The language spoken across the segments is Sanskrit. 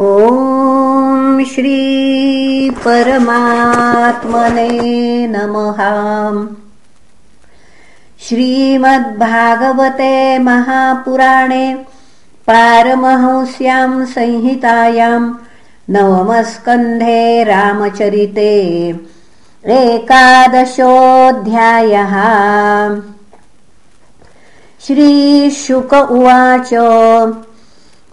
ॐ श्री परमात्मने नमः। श्रीमद्भागवते महापुराणे पारमहंस्यां संहितायां नवमस्कन्धे रामचरिते एकादशोऽध्यायः। श्रीशुक उवाच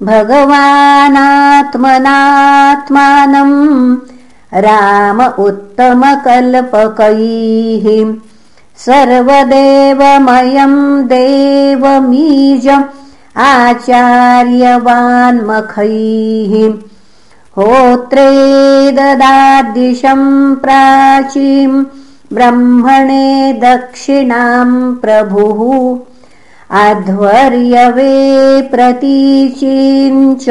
भगवानात्मनात्मानम् राम उत्तमकल्पकैः सर्वदेवमयम् देवमीज आचार्यवान्मखैः होत्रे ददादिशम् प्राचीम् ब्रह्मणे दक्षिणाम् प्रभुः अध्वर्यवे प्रतीचीञ्च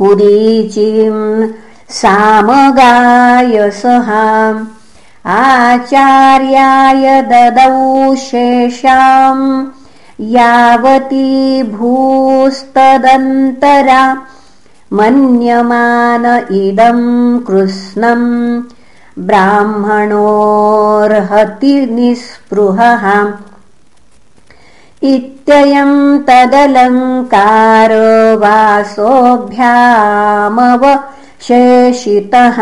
उदीचीम् सामगायसहा आचार्याय ददौ शेषाम् यावती भूस्तदन्तरा। मन्यमान इदम् कृत्स्नम् ब्राह्मणोर्हति निःस्पृहः इत्ययम् तदलङ्कारवासोऽभ्यामवशेषितः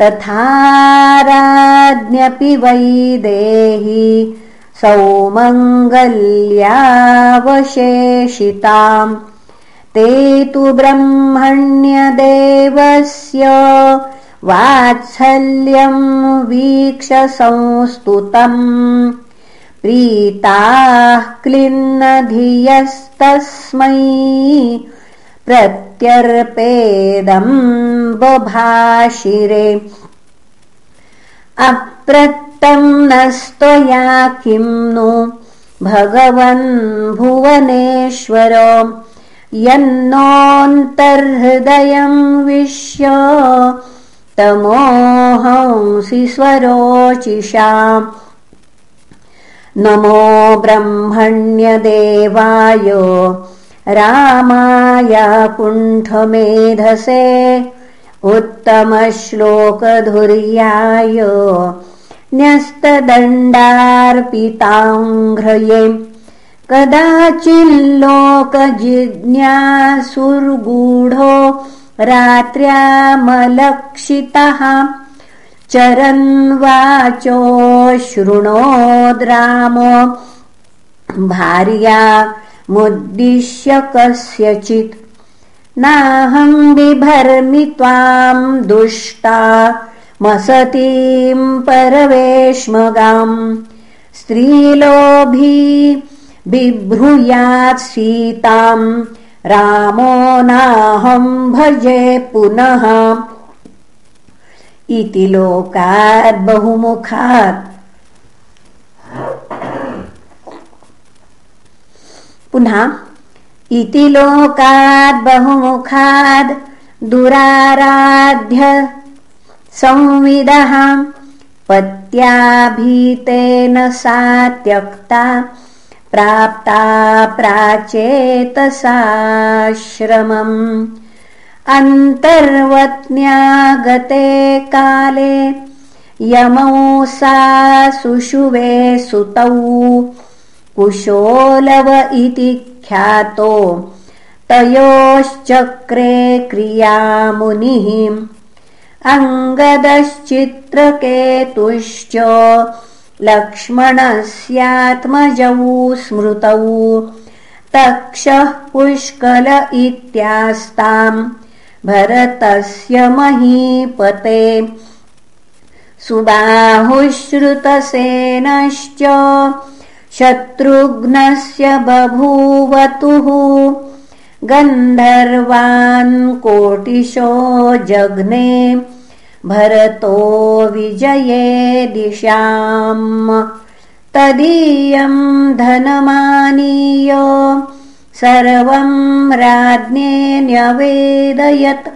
तथाराज्ञपि वै देहि सौमङ्गल्यावशेषिताम्। ते तु ब्रह्मण्यदेवस्य वात्सल्यम् वीक्ष संस्तुतम् प्रीताः क्लिन्नधियस्तस्मै प्रत्यर्पेदम् बभाषिरे अप्रत्तम् नस्त्वया किम् नु भगवन् भुवनेश्वर। यन्नोऽन्तर्हृदयम् विश्य तमोहंसि स्वरोचिषाम् नमो ब्रह्मण्यदेवाय रामाय कुण्ठमेधसे उत्तमश्लोकधुर्याय न्यस्तदण्डार्पिताङ्घ्रये कदाचिल्लोकजिज्ञासुर्गूढो रात्र्यामलक्षितः चरन् वाचो शृणोद्रामो भार्या मुद्दिश्य कस्यचित्। नाहम् बिभर्मि त्वाम् दुष्टा मसतीम् परवेश्मगाम्। स्त्रीलोभी बिभ्रूयात् सीताम्। रामो नाहम् भजे पुनः पुनः इति लोकाद्बहुमुखाद् दुराराध्य संविदः पत्याभीतेन सा त्यक्ता प्राप्ता प्राचेतसाश्रमम् अन्तर्वत्न्यागते काले यमौ सा सुषुवे सुतौ। कुशोलव इति ख्यातो तयोश्चक्रे क्रियामुनिः। अङ्गदश्चित्रकेतुश्च लक्ष्मणस्यात्मजौ स्मृतौ। तक्षः पुष्कल इत्यास्ताम् भरतस्य महीपते। सुबाहुश्रुतसेनश्च शत्रुघ्नस्य बभूवतुः। गन्धर्वान् कोटिशो जग्ने भरतो विजये दिशाम्। तदीयम् धनमानीय सर्वम् राज्ञे न्यवेदयत्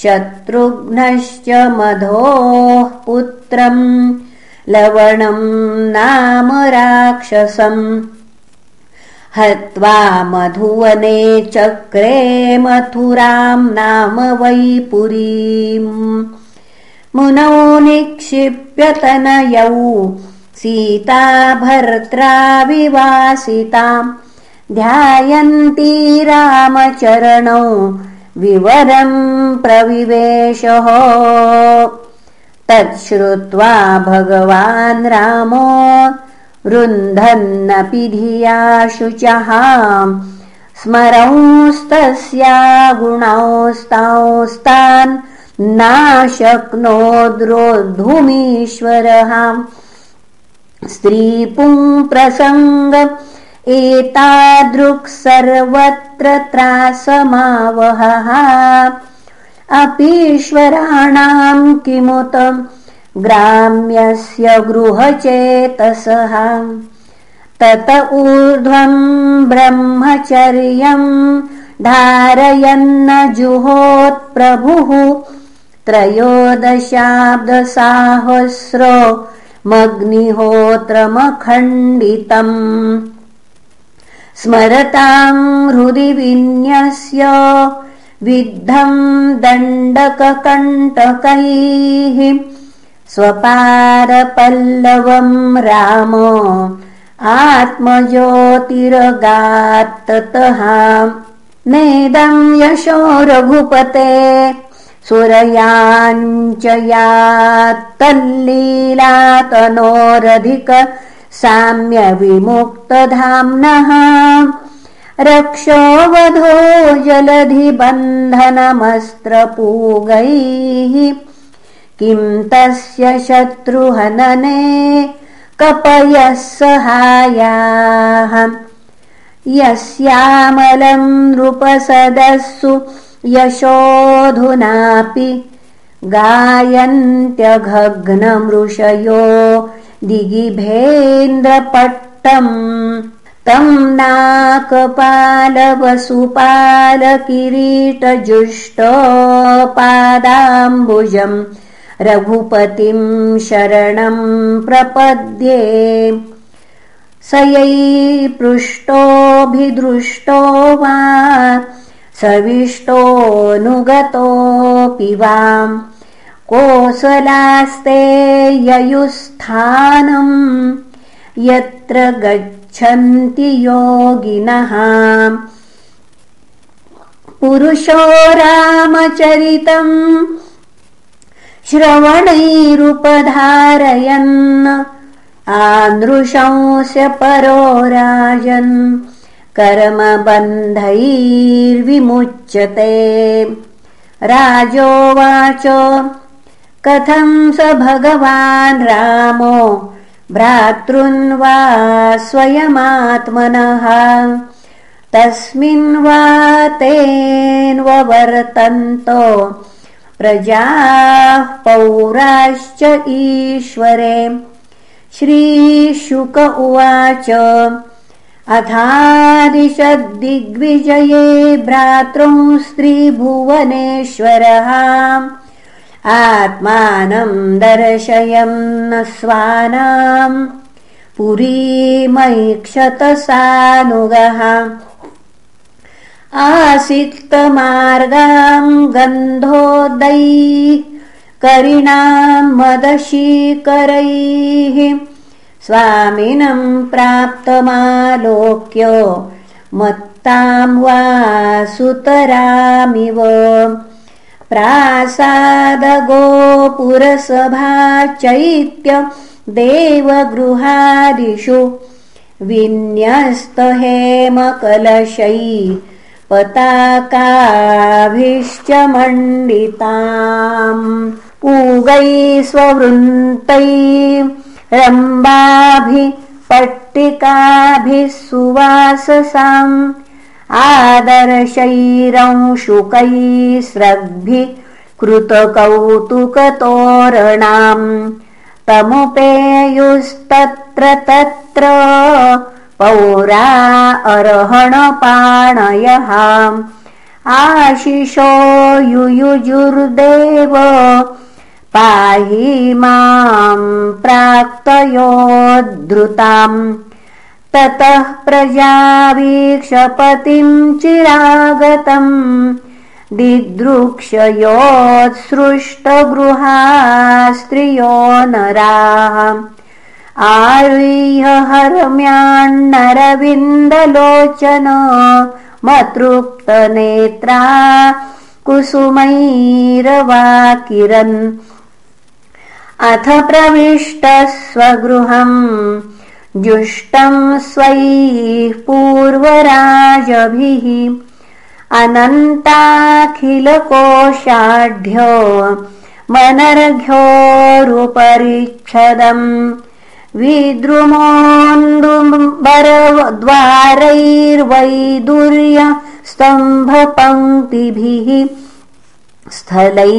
शत्रुघ्नश्च मधोः पुत्रम् लवणम् नाम राक्षसम् हत्वा मधुवने चक्रे मथुराम् नाम वै पुरीम् मुनौ निक्षिप्यतनयौ सीता भर्त्रा विवासिताम् ध्यायन्ती रामचरणौ विवरम् प्रविवेशः। तच्छ्रुत्वा भगवान् रामो रुन्धन्नपि धिया शुचः स्मरंस्तस्या गुणौस्तांस्तान् नाशक्नोद्रोद्धुमीश्वरः। स्त्रीपुंप्रसङ्ग एतादृक् सर्वत्र त्रासमावहः। अपीश्वराणाम् किमुतम् ग्राम्यस्य गृहचेतसः। तत ऊर्ध्वम् ब्रह्मचर्यम् धारयन्न जुहोत्प्रभुः त्रयोदशाब्दसाहस्रो मग्निहोत्रमखण्डितम् स्मरताम् हृदि विन्यस्य विद्धम् दण्डककण्टकैः स्वपारपल्लवम् राम आत्मज्योतिरगात्ततः। नेदम् यशो रघुपते सुरयाञ्चयात्तल्लीलातनोरधिक साम्यविमुक्तधाम्नः। रक्षोवधो जलधिबन्धनमस्त्रपूगैः। किम् तस्य शत्रुहनने कपयः सहायाः। यस्यामलम् नृपसदस्सु यशोऽधुनापि गायन्त्यघग्नमृषयो दिगिभेन्द्रपट्टम्। तम् नाकपालवसुपालकिरीटजुष्टपादाम्बुजम् रघुपतिम् शरणम् प्रपद्ये। स यै पृष्टोऽभिदृष्टो वा सविष्टोऽनुगतोऽपि वाम् कोसलास्ते ययुस्थानम् यत्र गच्छन्ति योगिनः। पुरुषो रामचरितम् श्रवणैरुपधारयन् आनृशंस्य परो राजन् कर्मबन्धैर्विमुच्यते। राजोवाच कथं स भगवान् रामो? भ्रातृन्वा स्वयमात्मनः तस्मिन् वा तेन्ववर्तन्तो प्रजाः पौराश्च ईश्वरे। श्रीशुक उवाच अथादिशद्दिग्विजये स्त्रीभुवनेश्वरः आत्मानम् दर्शयन् स्वानाम् पुरीमैक्षतसानुगः। आसिक्तमार्गाम् गन्धोदै करिणाम् मदशीकरैः। स्वामिनम् प्राप्तमालोक्य मत्ताम् वा सुतरामिव प्रासादगोपुरसभा चैत्य देवगृहादिषु विन्यस्तहेमकलशै पताकाभिश्च मण्डिताम् पूगै स्ववृन्तै रम्बाभि पट्टिकाभिः सुवाससाम् आदर्शैरंशुकैस्रग्भिः कृतकौतुकतोरणाम् तमुपेयुस्तत्र तत्र पौरा अर्हणपाणयः आशिषो युयुजुर्देव पाहि माम् प्राक्तयोद्धृताम् ततः प्रजावीक्षपतिम् चिरागतम् दिदृक्षयोत्सृष्टगृहा स्त्रियो नराः। हरम्यान्नरविन्दलोचन मतृप्तनेत्रा कुसुमैरवाकिरन्। अथ प्रविष्टः स्वगृहम् जुष्टम् स्वैः पूर्वराजभिः अनन्ताखिलकोशाढ्यो मनर्घ्योरुपरिच्छदम् विद्रुमोन्दुम्बरद्वारैर्वैदुर्य स्तम्भपङ्क्तिभिः स्थलैर्मारकतैः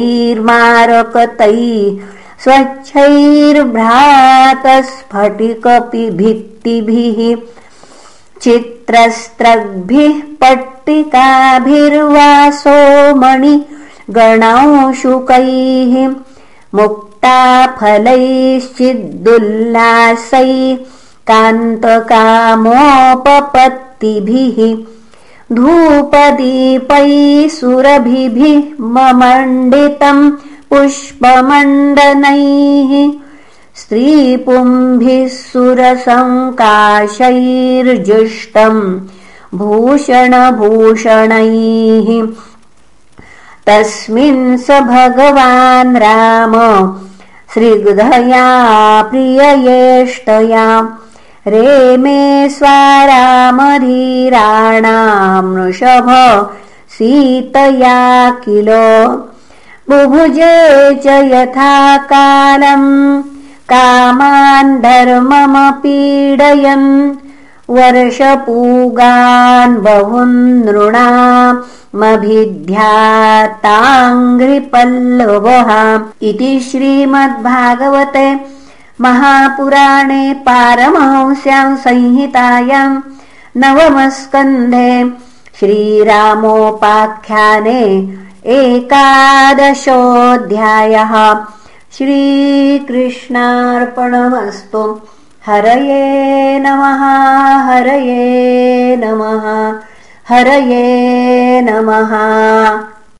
स्वच्छैर्भ्रातस्फटिकपिभित्तिभिः चित्रस्त्रग्भिः पट्टिकाभिर्वासो मणिगणांशुकैः मुक्ताफलैश्चिद्दुल्लासैः कान्तकामोपपत्तिभिः धूपदीपैः सुरभिभिः ममण्डितम् पुष्पमण्डनैः स्त्रीपुम्भिः सुरसङ्काशैर्जुष्टम् भूषणभूषणैः। तस्मिन् स भगवान् राम श्रीगृधया प्रिययेष्टया। रेमे स्वारामधीराणामृषभ सीतया किल बुभुजे च यथा कालम् कामान् धर्ममपीडयन् वर्षपूगान् बहुन् नृणामभिध्याताङ्घ्रिपल्लवः इति श्रीमद्भागवते महापुराणे पारमहंस्यां संहितायाम् नवमस्कन्धे श्रीरामोपाख्याने एकादशोऽध्यायः. श्रीकृष्णार्पणमस्तु. हरये नमः हरये नमः हरये नमः